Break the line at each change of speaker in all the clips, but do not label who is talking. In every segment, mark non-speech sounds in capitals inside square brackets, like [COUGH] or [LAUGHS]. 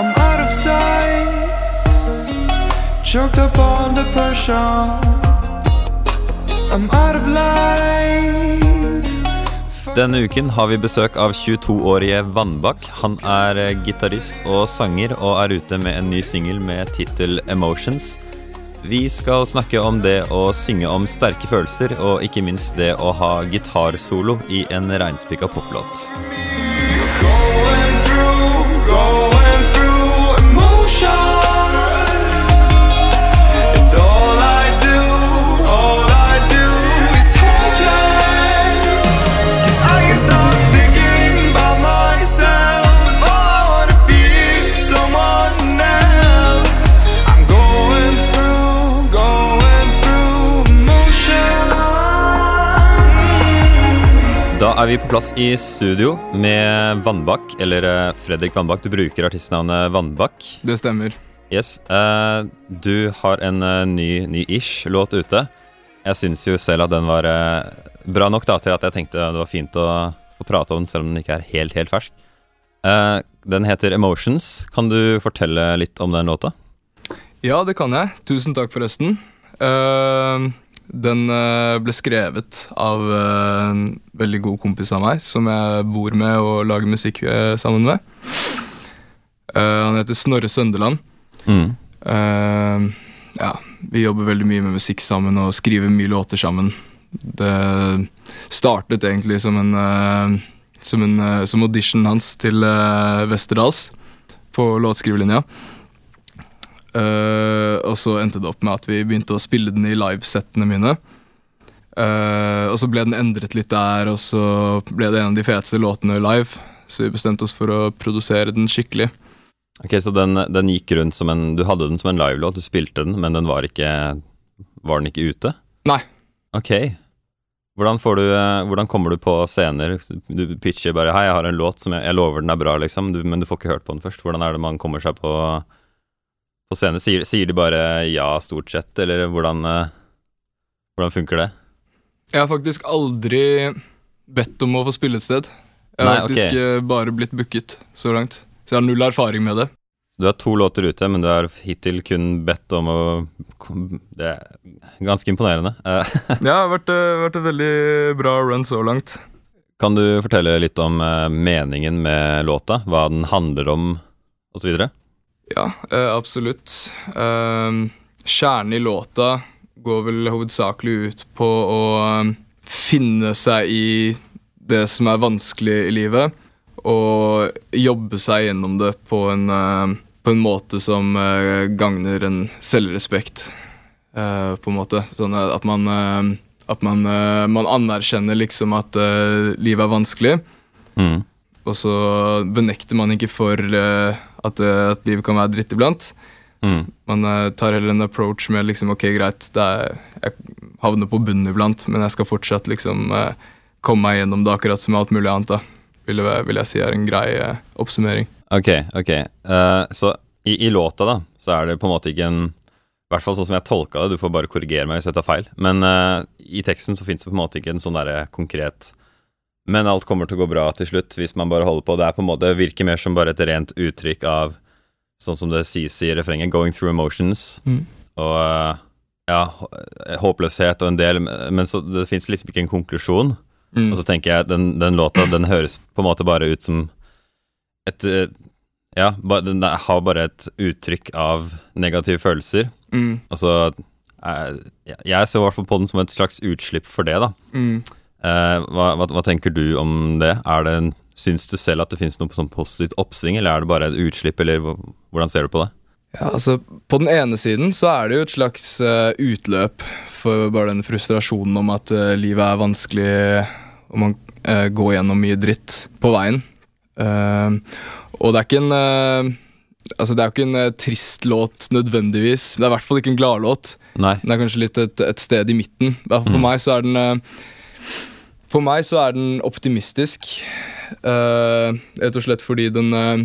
I'm out of sight. Choked up under pressure. I'm out of light.
Denne uken har vi besøk av 22-årige Vannbakk. Han er eh, gitarist og sanger og er ute med en ny singel med tittel 'Emotions'. Vi skal snakke om det å synge om sterke følelser, og ikke minst det å ha gitarsolo i en reinspikka poplåt. Er vi på plass i studio med Vannbakk, eller eh, Fredrik Vannbakk. Du bruker artistnavnet Vannbakk.
Det stemmer.
Yes. eh, du har en eh, ny, ny ish låt ute. Jeg syns jo selv at den var bra nok da, til at jeg tenkte det var fint å få prate om den, selv om den ikke er helt, helt fersk. Den heter Emotions. Kan du fortelle litt om den låta?
Ja, det kan jeg. Tusen takk, forresten. Eh, den eh, ble skrevet av eh, en veldig god kompis av meg, som jeg bor med og lager musikk eh, sammen med. Han heter Snorre Sønderland.
Mm.
Ja, vi jobber veldig mye med musikk sammen og skriver mye låter sammen. Det startet egentlig som en som, en, som audition hans til Westerdals på låtskriverlinja. Eh, og så endte det opp med at vi begynte å spille den i livesettene mine. Uh, og så ble den endret litt der, og så ble det en av de feteste låtene live. Så vi bestemte oss for å produsere den skikkelig.
Ok, Så den, den gikk rundt som en Du hadde den som en livelåt, du spilte den, men den var ikke Var den ikke ute?
Nei.
Ok. Hvordan, får du, eh, hvordan kommer du på scener? Du pitcher bare 'Hei, jeg har en låt som jeg, jeg lover den er bra', liksom, du, men du får ikke hørt på den først. Hvordan er det man kommer seg på, på scene? Sier, sier de bare ja, stort sett, eller hvordan, eh, hvordan funker det?
Jeg har faktisk aldri bedt om å få spille et sted. Jeg har
Nei,
faktisk okay. bare blitt booket så langt. Så jeg har null erfaring med det.
Du har to låter ute, men du har hittil kun bedt om å Det er ganske imponerende. [LAUGHS] ja,
Det har vært, eh, vært et veldig bra run så langt.
Kan du fortelle litt om eh, meningen med låta? Hva den handler om, osv.?
Ja, eh, absolutt. Eh, Kjernen i låta går vel hovedsakelig ut på å eh, finne seg i det som er vanskelig i livet, og jobbe seg gjennom det på en, på en måte som gagner en selvrespekt, på en måte. Sånn at man, at man, man anerkjenner liksom at livet er vanskelig.
Mm.
Og så benekter man ikke for at, eh, at livet kan være dritt iblant.
Mm.
Man eh, tar heller en approach med liksom, ok, greit, er, jeg havner på bunnen iblant, men jeg skal fortsatt liksom eh, komme meg gjennom det akkurat som alt mulig annet. da. Vil, jeg- vil jeg si er en grei oppsummering.
Ok, ok. Uh, så i, i låta, da, så er det på en måte ikke en I hvert fall sånn som jeg tolka det, du får bare korrigere meg hvis jeg tar feil. Men uh, i teksten så fins det på en måte ikke en sånn derre konkret Men alt kommer til å gå bra til slutt hvis man bare holder på. Det er på en måte, virker mer som bare et rent uttrykk av Sånn som det sies i refrenget, 'going through emotions'.
Mm.
Og eh, ja, håpløshet og en del Men så det fins liksom ikke en konklusjon.
Mm.
Og så tenker jeg den, den låta den høres på en måte bare ut som et eh, Ja, den har bare et uttrykk av negative følelser.
Mm.
Altså så jeg- Jeg ser i hvert fall på den som et slags utslipp for det, da.
Mm.
Eh, hva, hva, hva tenker du om det? Er det en, Syns du selv at det finnes noe sånn positivt oppsving, eller er det bare et utslipp, eller hvordan ser du på det?
Ja, altså På den ene siden så er det jo et slags uh, utløp for bare den frustrasjonen om at uh, livet er vanskelig, og man uh, går gjennom mye dritt på veien. Og det er ikke en Altså det er jo ikke en trist låt nødvendigvis. Det er i hvert fall ikke en gladlåt. Den er kanskje litt et, et sted i midten. I hvert fall For
Mm.
meg så er den For meg så er den optimistisk. uh, rett og slett fordi den uh,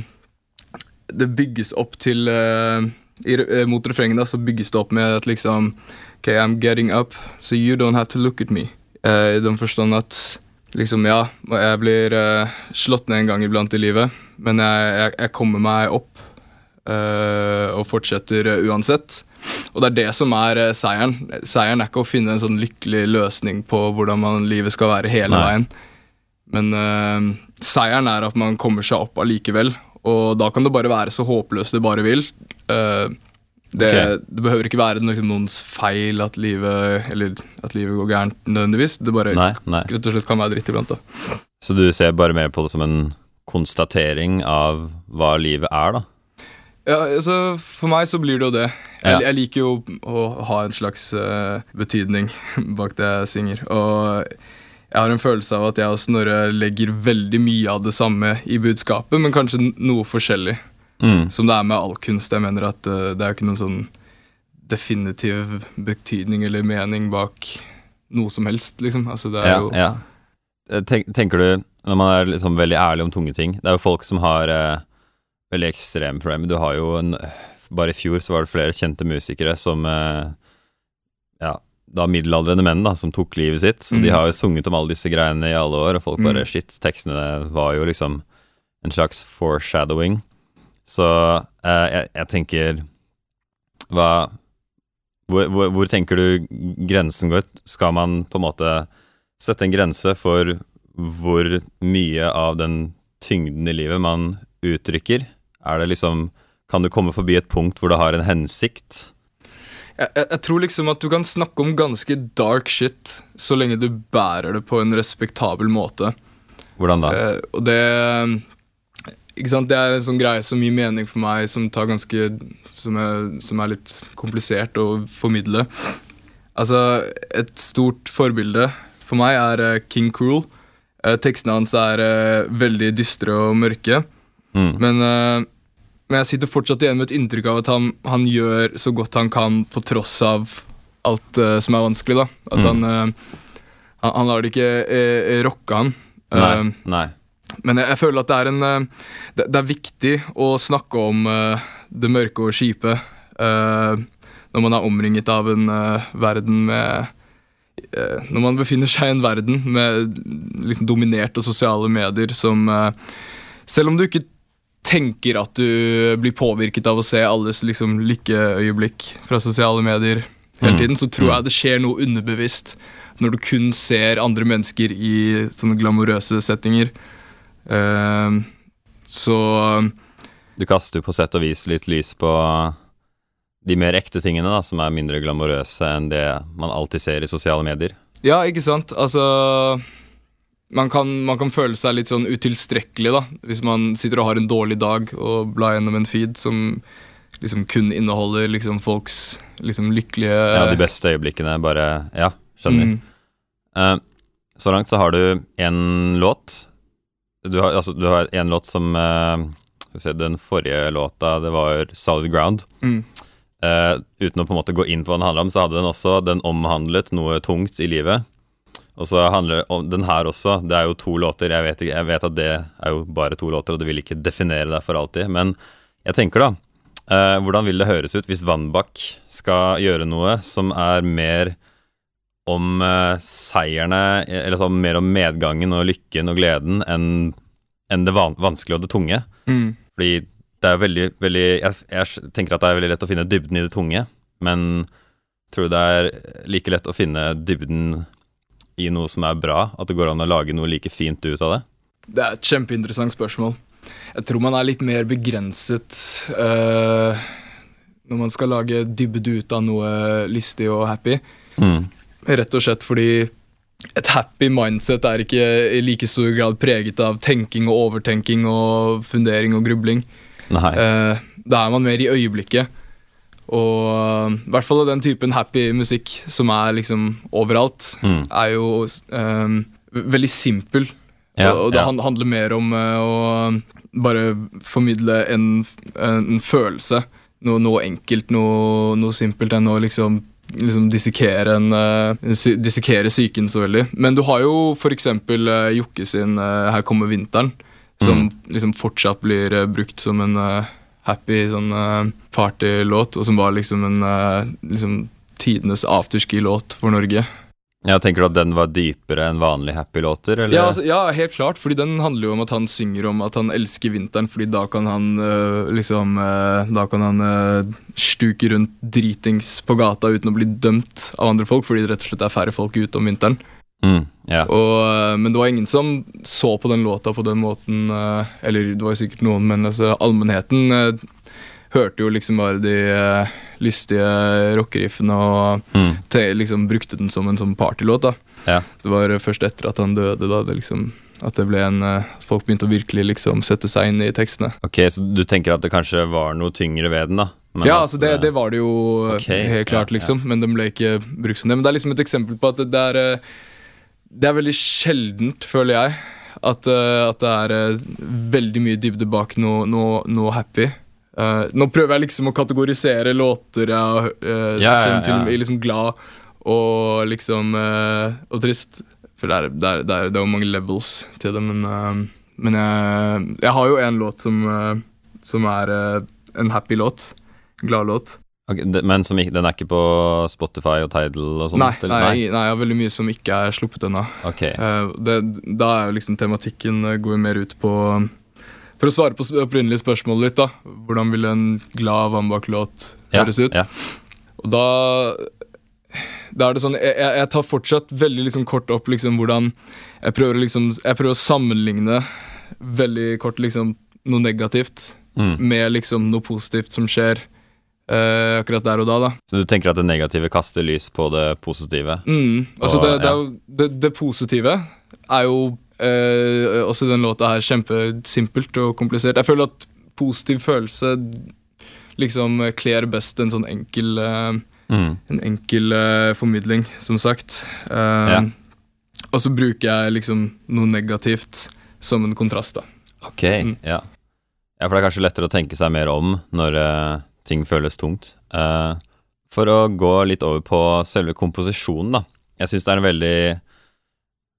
Det bygges opp til uh, i, Mot refrenget så bygges det opp med at liksom Ok, I'm getting up, so you don't have to look at me. I den forstand at liksom, ja, jeg blir slått ned en gang iblant i livet, men jeg, jeg, jeg kommer meg opp. og fortsetter uansett. Og det er det som er eh, seieren. Seieren er ikke å finne en sånn lykkelig løsning på hvordan man, livet skal være hele
Nei.
veien. Men eh, seieren er at man kommer seg opp allikevel. Og da kan det bare være så håpløst det bare vil. Eh, det,
okay.
det behøver ikke være liksom, noens feil at livet, eller at livet går gærent nødvendigvis. Det bare
Nei, nei.
rett og slett kan være dritt iblant. da.
Så du ser bare mer på det som en konstatering av hva livet er, da?
Ja, altså For meg så blir det jo det. Jeg, jeg liker jo å ha en slags uh, betydning [LAUGHS] bak det jeg synger. Og jeg har en følelse av at jeg og Snorre legger veldig mye av det samme i budskapet, men kanskje noe forskjellig.
Mm.
Som det er med all kunst. Jeg mener at uh, det er ikke noen sånn definitiv betydning eller mening bak noe som helst, liksom. Altså det er
Ja,
jo
ja. Eh, Tenk, tenker du, når man er liksom veldig ærlig om tunge ting Det er jo folk som har eh, veldig ekstreme problemer. Du har jo en Bare i fjor så var det flere kjente musikere som eh, Ja, da middelaldrende menn da, som tok livet sitt. De
Mm.
har jo sunget om alle disse greiene i alle år, og folk bare
Mm.
Shit, tekstene var jo liksom en slags foreshadowing. Så eh, jeg, jeg tenker Hva hvor, hvor, hvor tenker du grensen går? Skal man på en måte sette en grense for hvor mye av den tyngden i livet man uttrykker? Er det liksom Kan du komme forbi et punkt hvor det har en hensikt?
jeg, jeg, jeg tror liksom at du kan snakke om ganske dark shit så lenge du bærer det på en respektabel måte.
Hvordan da?
Eh, og det Ikke sant, det er en sånn greie som gir mening for meg, som tar ganske Som er, som er litt komplisert å formidle. Altså, et stort forbilde for meg er eh, King Cruel. Eh, tekstene hans er eh, veldig dystre og mørke.
Mm.
Men, eh, men jeg sitter fortsatt igjen med et inntrykk av at han, han gjør så godt han kan på tross av alt uh, som er vanskelig. da At
Mm.
han, uh, han Han lar det ikke uh, rocke han.
Nei. Nei.
men jeg, jeg føler at det er, en, det, det er viktig å snakke om det mørke og kjipe når man er omringet av en verden med Når man befinner seg i en verden med liksom dominert av sosiale medier som Selv om du ikke tenker at du blir påvirket av å se alles liksom, lykkeøyeblikk fra sosiale medier hele
Mm.
tiden, så tror
Mm.
jeg det skjer noe underbevisst når du kun ser andre mennesker i sånne glamorøse settinger. Uh, så
Du kaster jo på sett og vis litt lys på de mer ekte tingene, da, som er mindre glamorøse enn det man alltid ser i sosiale medier.
Ja, ikke sant? Altså man kan, man kan føle seg litt sånn utilstrekkelig da hvis man sitter og har en dårlig dag og blar gjennom en feed som liksom kun inneholder liksom folks liksom lykkelige
Ja, de beste øyeblikkene, bare Ja, skjønner.
Mm.
Uh, så langt så har du én låt. Du har, altså, du har en låt som uh, Skal vi se, Den forrige låta, det var Solid Ground.
Mm.
Uh, uten å på en måte gå inn på hva den handler om, så hadde den også Den omhandlet noe tungt i livet. Og så handler om den her også. Det er jo to låter. Jeg vet, jeg vet at det er jo bare to låter, og det vil ikke definere deg for alltid. Men jeg tenker, da eh, Hvordan vil det høres ut hvis Vannbakk skal gjøre noe som er mer om eh, seierne Eller sånn mer om medgangen og lykken og gleden enn enn det van vanskelige og det tunge?
Mm.
Fordi det er veldig, veldig jeg, jeg tenker at det er veldig lett å finne dybden i det tunge, men tror du det er like lett å finne dybden i noe som er bra? At det går an å lage noe like fint ut av det?
Det er et kjempeinteressant spørsmål. Jeg tror man er litt mer begrenset uh, når man skal lage dybde ut av noe lystig og happy.
Mm.
Rett og slett fordi et happy mindset er ikke i like stor grad preget av tenking og overtenking og fundering og grubling. Eh, da er man mer i øyeblikket. Og eh, i hvert fall den typen happy musikk som er liksom overalt,
Mm.
er jo um, veldig simpel.
Ja,
og, og det
ja.
handler mer om uh, å bare formidle en, en følelse. Noe, noe enkelt, noe, noe simpelt, enn å liksom, liksom dissekere, en, uh, dissekere psyken så veldig. Men du har jo f.eks. Uh, Jokke sin uh, 'Her kommer vinteren', som liksom fortsatt blir uh, brukt som en eh, happy sånn uh, partylåt, og som var liksom en uh, liksom tidenes afterski-låt for Norge.
Ja, tenker du at den var dypere enn vanlige happy-låter, eller?
Ja, altså, ja, helt klart, fordi den handler jo om at han synger om at han elsker vinteren, fordi da kan han øh, liksom øh, Da kan han øh, stuke rundt dritings på gata uten å bli dømt av andre folk, fordi det rett og slett er færre folk ute om vinteren.
Mm, ja.
Og, øh, men det var ingen som så på den låta på den måten øh, Eller det var sikkert noen, men altså, allmennheten øh, hørte jo liksom bare de lystige rockeriffene og
Mm,
te, liksom brukte den som en sånn partylåt. da
Yeah.
det var først etter at han døde da det liksom at det ble en eh, at Folk begynte å virkelig liksom sette seg inn i tekstene.
Ok, så du tenker at det kanskje var noe tyngre ved den, da? Men
ja, altså det,
eh,
det var det jo
okay,
helt klart,
yeah,
liksom. Men den ble ikke brukt som det. Men det er liksom et eksempel på at det, er eh, Det er veldig sjeldent, føler jeg, at, eh, at det er eh, veldig mye dybde bak noe, noe, noe happy. Uh, nå prøver jeg liksom å kategorisere låter jeg uh,
yeah, ja.
i liksom glad og liksom uh, Og trist. For det er, det, er, det, er, det er jo mange levels til det, men, uh, men jeg, jeg har jo en låt som, som er en happy låt. Gladlåt.
Ok, det- Men som den er ikke på Spotify og Tidal og sånt?
Nei,
eller?
nei, nei, jeg har veldig mye som ikke er sluppet ennå.
Okay.
Eh, det, da er jo liksom tematikken eh, går mer ut på For å svare på det opprinnelige spørsmålet ditt, da. Hvordan vil en glad Vambak-låt
ja,
høres ut?
Ja.
Og da Da er det sånn jeg jeg tar fortsatt veldig liksom kort opp liksom hvordan Jeg prøver liksom Jeg prøver å sammenligne veldig kort liksom noe negativt
Mm.
med liksom noe positivt som skjer eh, akkurat der og da, da.
Så du tenker at det negative kaster lys på det positive?
Mm. Altså
Og,
det, det,
ja.
det, det positive er jo uh, også den låta her kjempesimpelt og komplisert. Jeg føler at positiv følelse liksom kler best en sånn enkel uh,
Mm.
En enkel formidling, som sagt.
Ja.
Og så bruker jeg liksom noe negativt som en kontrast, da.
Ok,
Mm.
ja. ja. For det er kanskje lettere å tenke seg mer om når ting føles tungt. Uh, for å gå litt over på selve komposisjonen, da. Jeg syns det er en veldig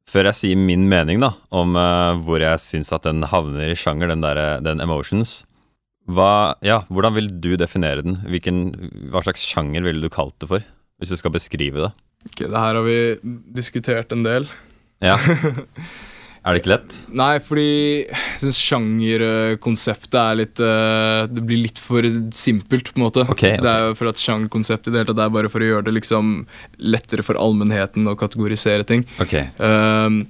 Før jeg sier min mening da, om uh, hvor jeg syns at den havner i sjanger, den, der, den emotions hva, ja, Hvordan vil du definere den? Hvilken, hva slags sjanger ville du kalt det for? Hvis du skal beskrive det?
Ok, det her har vi diskutert en del.
Ja. [LAUGHS] Er det ikke lett?
Nei, fordi jeg syns sjangerkonseptet er litt eh, Det blir litt for simpelt, på en måte.
Okay, okay.
Det er jo for at sjangerkonseptet i det hele tatt er bare for å gjøre det liksom lettere for allmennheten å kategorisere ting.
Okay.
Ehm,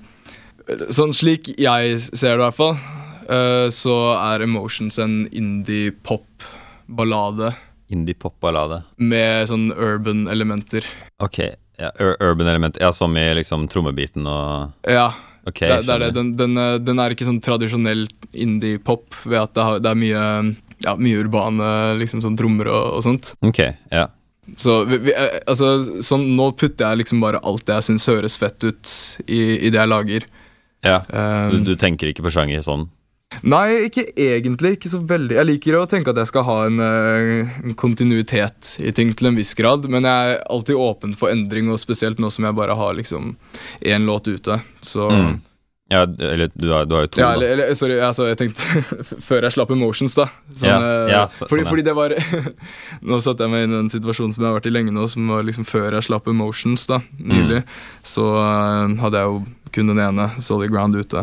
sånn slik jeg ser det, i hvert fall, uh, så er Emotions en indie-pop-ballade
Indie-pop-ballade.
med sånn urban elementer.
Ok, ja, ur urban element, ja, som i liksom trommebiten og
Ja,
Ok,
det, det er det. Den, den, eh, den er ikke sånn tradisjonell indie-pop ved at det, har, det er mye, ja, mye urbane liksom sånn trommer og, og sånt.
Ok, ja.
Så vi, vi, eh, altså, sånn, nå putter jeg liksom bare alt det jeg syns høres fett ut i, i det jeg lager.
ja.
Um,
Du, du tenker ikke på sjanger sånn?
Nei, ikke egentlig. Ikke så veldig. Jeg liker å tenke at jeg skal ha en, eh, en kontinuitet i ting til en viss grad, men jeg er alltid åpen for endring, og spesielt nå som jeg bare har liksom én låt ute. Så
Mm. Ja, eller du har, du har jo to,
Ja, eller, eller sorry, altså, jeg tenkte [LAUGHS] Før jeg slapp Emotions, da. Sånn,
Ja,
eh,
ja, så-
fordi,
sånn,
fordi det var [LAUGHS] Nå satte jeg meg inn i en situasjon som jeg har vært i lenge nå, som var liksom før jeg slapp Emotions, da, nylig.
Mm.
Så uh, hadde jeg jo kun den ene, Solid Ground, ute.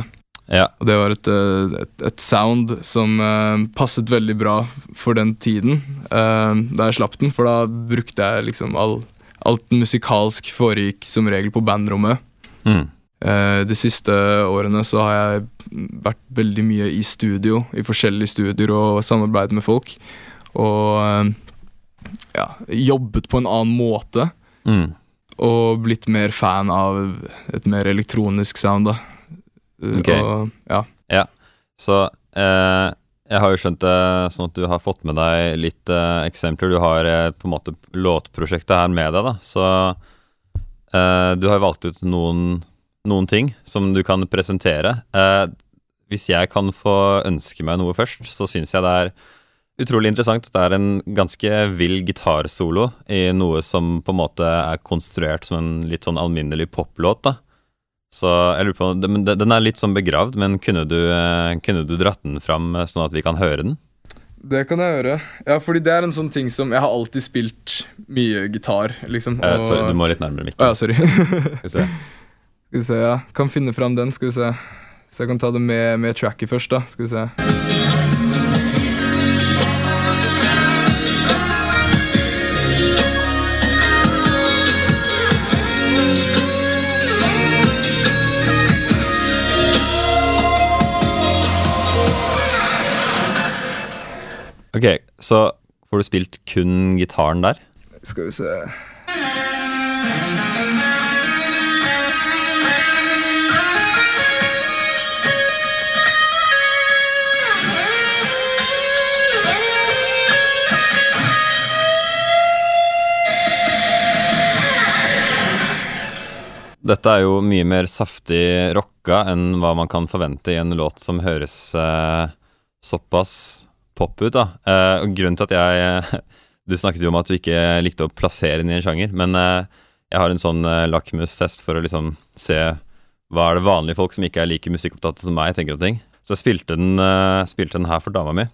Ja,
Og det var et, eh, et, et sound som uh, passet veldig bra for den tiden uh, da jeg slapp den, for da brukte jeg liksom all, alt musikalsk foregikk som regel på bandrommet.
mm.
Uh, de siste årene så har jeg vært veldig mye i studio, i forskjellige studier og samarbeidet med folk. Og ja, jobbet på en annen måte.
Mm.
Og blitt mer fan av et mer elektronisk sound, da. Eh,
Ok.
Og, ja.
Så eh, jeg har jo skjønt det sånn at du har fått med deg litt eh, eksempler. Du har eh, på en måte låtprosjektet her med deg, da. Så eh, du har valgt ut noen, noen ting som du kan presentere. Eh, hvis jeg kan få ønske meg noe først, så syns jeg det er utrolig interessant. Det er en ganske vill gitarsolo i noe som på en måte er konstruert som en litt sånn alminnelig poplåt, da. Så jeg lurer på, den, er litt sånn begravd, men kunne du, eh, kunne du dratt den fram eh, sånn at vi kan høre den?
Det kan jeg gjøre. Ja, fordi det er en sånn ting som Jeg har alltid spilt mye gitar, liksom.
Eh, sorry, du må litt nærmere
Å
mikken.
ja, sorry. [LAUGHS]
Skal vi se.
Skal vi se, ja. Kan finne fram den, skal vi se. Så jeg kan ta det med, med tracket først, da. Skal vi se.
Ok, så får du spilt kun gitaren der?
Skal vi se.
Dette er jo mye mer saftig rocka enn hva man kan forvente i en låt som høres eh, såpass pop ut. da. Uh, og grunnen til at jeg [LAUGHS] Du snakket jo om at du ikke likte å plassere den i en sjanger, men uh, jeg har en sånn uh, lakmustest for å liksom se hva er det vanlige folk som ikke er like musikkopptatte som meg, tenker om ting. Så jeg spilte den, spilte den her for dama mi.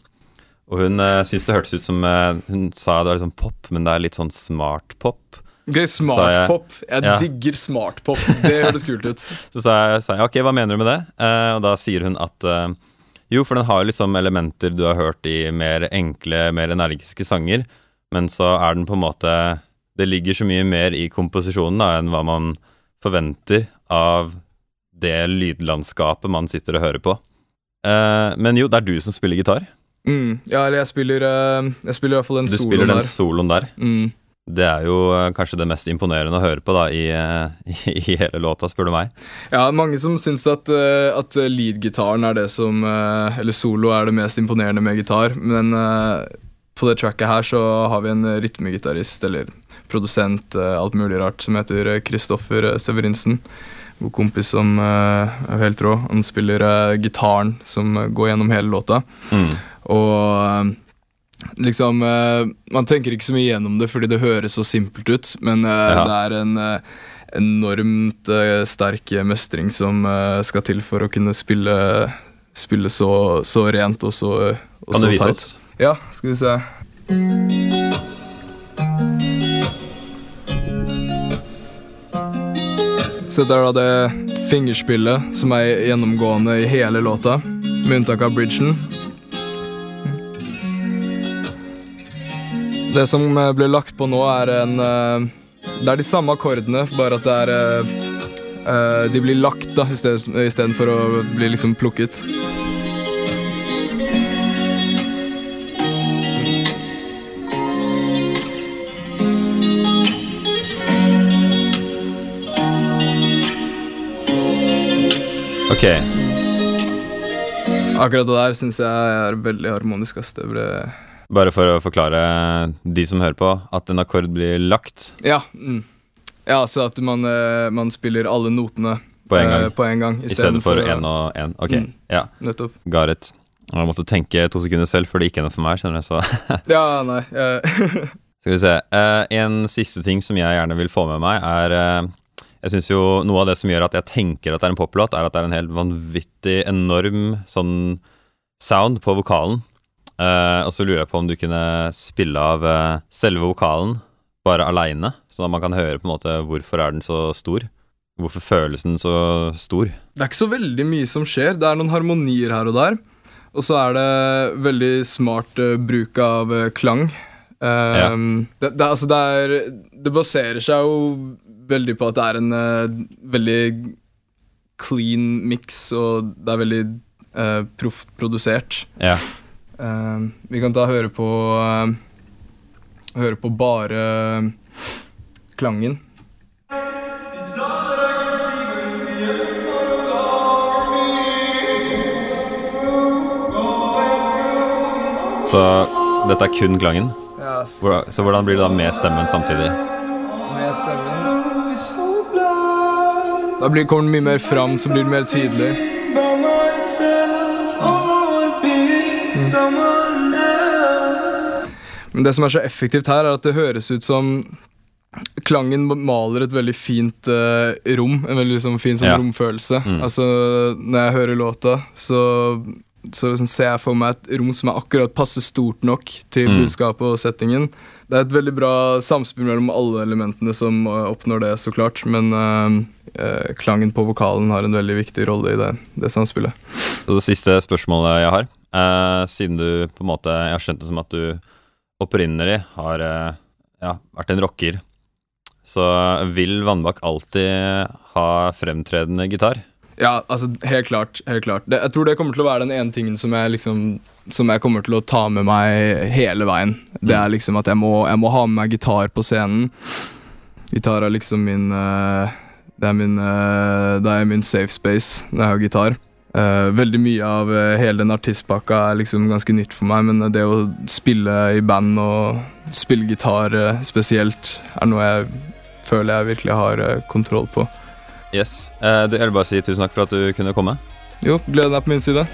Og hun uh, syntes det hørtes ut som Hun sa det var liksom pop, men det er litt sånn smart pop.
Ok,
smart jeg-
Smartpop. Jeg,
Ja.
digger smartpop. Det høres kult ut. [LAUGHS]
Så sa jeg, sa jeg ok, hva mener du med det? Og da sier hun at jo, for den har liksom elementer du har hørt i mer enkle, mer energiske sanger, men så er den på en måte Det ligger så mye mer i komposisjonen da, enn hva man forventer av det lydlandskapet man sitter og hører på. Uh, men jo, det er du som spiller gitar.
Mm. Ja, eller jeg spiller uh, Jeg spiller i hvert fall den
Du
soloen
spiller den
der.
soloen der.
Mm.
Det er jo eh, kanskje det mest imponerende å høre på da i, eh, [LAUGHS] i hele låta, spør du meg.
Ja, mange som syns at, eh, at lead-gitaren er det som Eller solo er det mest imponerende med gitar, men på det tracket her så har vi en rytmegitarist, eller produsent, alt mulig rart, som heter Kristoffer Severinsen. God kompis som er helt rå. Han spiller gitaren som går gjennom hele låta.
Mm.
Og liksom eh, Man tenker ikke så mye gjennom det fordi det høres så simpelt ut, men eh,
Ja.
det er en eh, enormt sterk mestring som skal til for å kunne spille, spille så, så rent og så, og
Kan du vise oss?
Ja, skal vi se. Så det er da det fingerspillet som er gjennomgående i hele låta, med unntak av bridgen. Det som eh, blir lagt på nå, er en eh, Det er de samme akkordene, bare at det er eh, De blir lagt da, istedenfor å bli liksom plukket.
Ok,
Akkurat det der syns jeg er veldig harmonisk. Ass. Det ble
Bare for å forklare de som hører på, at en akkord blir lagt
Ja. Mm. Ja, så at man, eh, man spiller alle notene
På en gang.
eh, på en gang
i stedet for én og én. Ok,
Mm.
ja,
Nettopp.
got. Jeg måtte tenke to sekunder selv, for det gikk gjennom for meg. skjønner du, så [LAUGHS]
Ja, nei [LAUGHS]
Skal vi se. Eh, en siste ting som jeg gjerne vil få med meg, er Jeg synes jo Noe av det som gjør at jeg tenker at det er en poplåt, er at det er en helt vanvittig enorm sånn sound på vokalen. Eh, og så lurer jeg på om du kunne spille av uh, selve vokalen bare aleine, sånn at man kan høre på en måte hvorfor er den så stor. Hvorfor føles den så stor?
Det er ikke så veldig mye som skjer. Det er noen harmonier her og der. Og så er det veldig smart uh, bruk av klang. Ja. det, det, altså det, er, det baserer seg jo veldig på at det er en veldig clean mix, og det er veldig uh, proft produsert.
Ja.
Eh, vi kan da høre på eh, Høre på bare eh, klangen.
Så dette er kun klangen.
Ja,
Så hvordan blir det da med stemmen samtidig?
med stemmen. Da blir, kommer den mye mer fram, så blir det mer tydelig. Men det som er så effektivt her, er at det høres ut som Klangen maler et veldig fint uh, rom. En veldig liksom, fin sånn
Ja.
romfølelse.
Mm.
Altså, når jeg hører låta, så så liksom ser jeg for meg et rom som er akkurat passe stort nok til
Mm.
budskapet og settingen. Det er et veldig bra samspill mellom alle elementene som uh, oppnår det, så klart. Men uh, klangen på vokalen har en veldig viktig rolle i det, det samspillet.
Så det siste spørsmålet jeg har, siden du på en måte Jeg har skjønt det som at du opprinnelig har eh, ja, vært en rocker, så vil Vannbakk alltid ha fremtredende gitar?
Ja, altså, helt klart. helt klart. Det, jeg tror det kommer til å være den ene tingen som jeg liksom Som jeg kommer til å ta med meg hele veien. Det er liksom at jeg må, jeg må ha med meg gitar på scenen. Gitar er liksom min eh, Det er min, eh, det er min safe space når jeg har gitar. Eh, veldig mye av uh, hele den artistpakka er liksom ganske nytt for meg, men det å spille i band og spille gitar uh, spesielt, er noe jeg føler jeg virkelig har kontroll på.
Yes. Du, jeg vil bare si tusen takk for at du kunne komme.
Jo, gleden er på min side.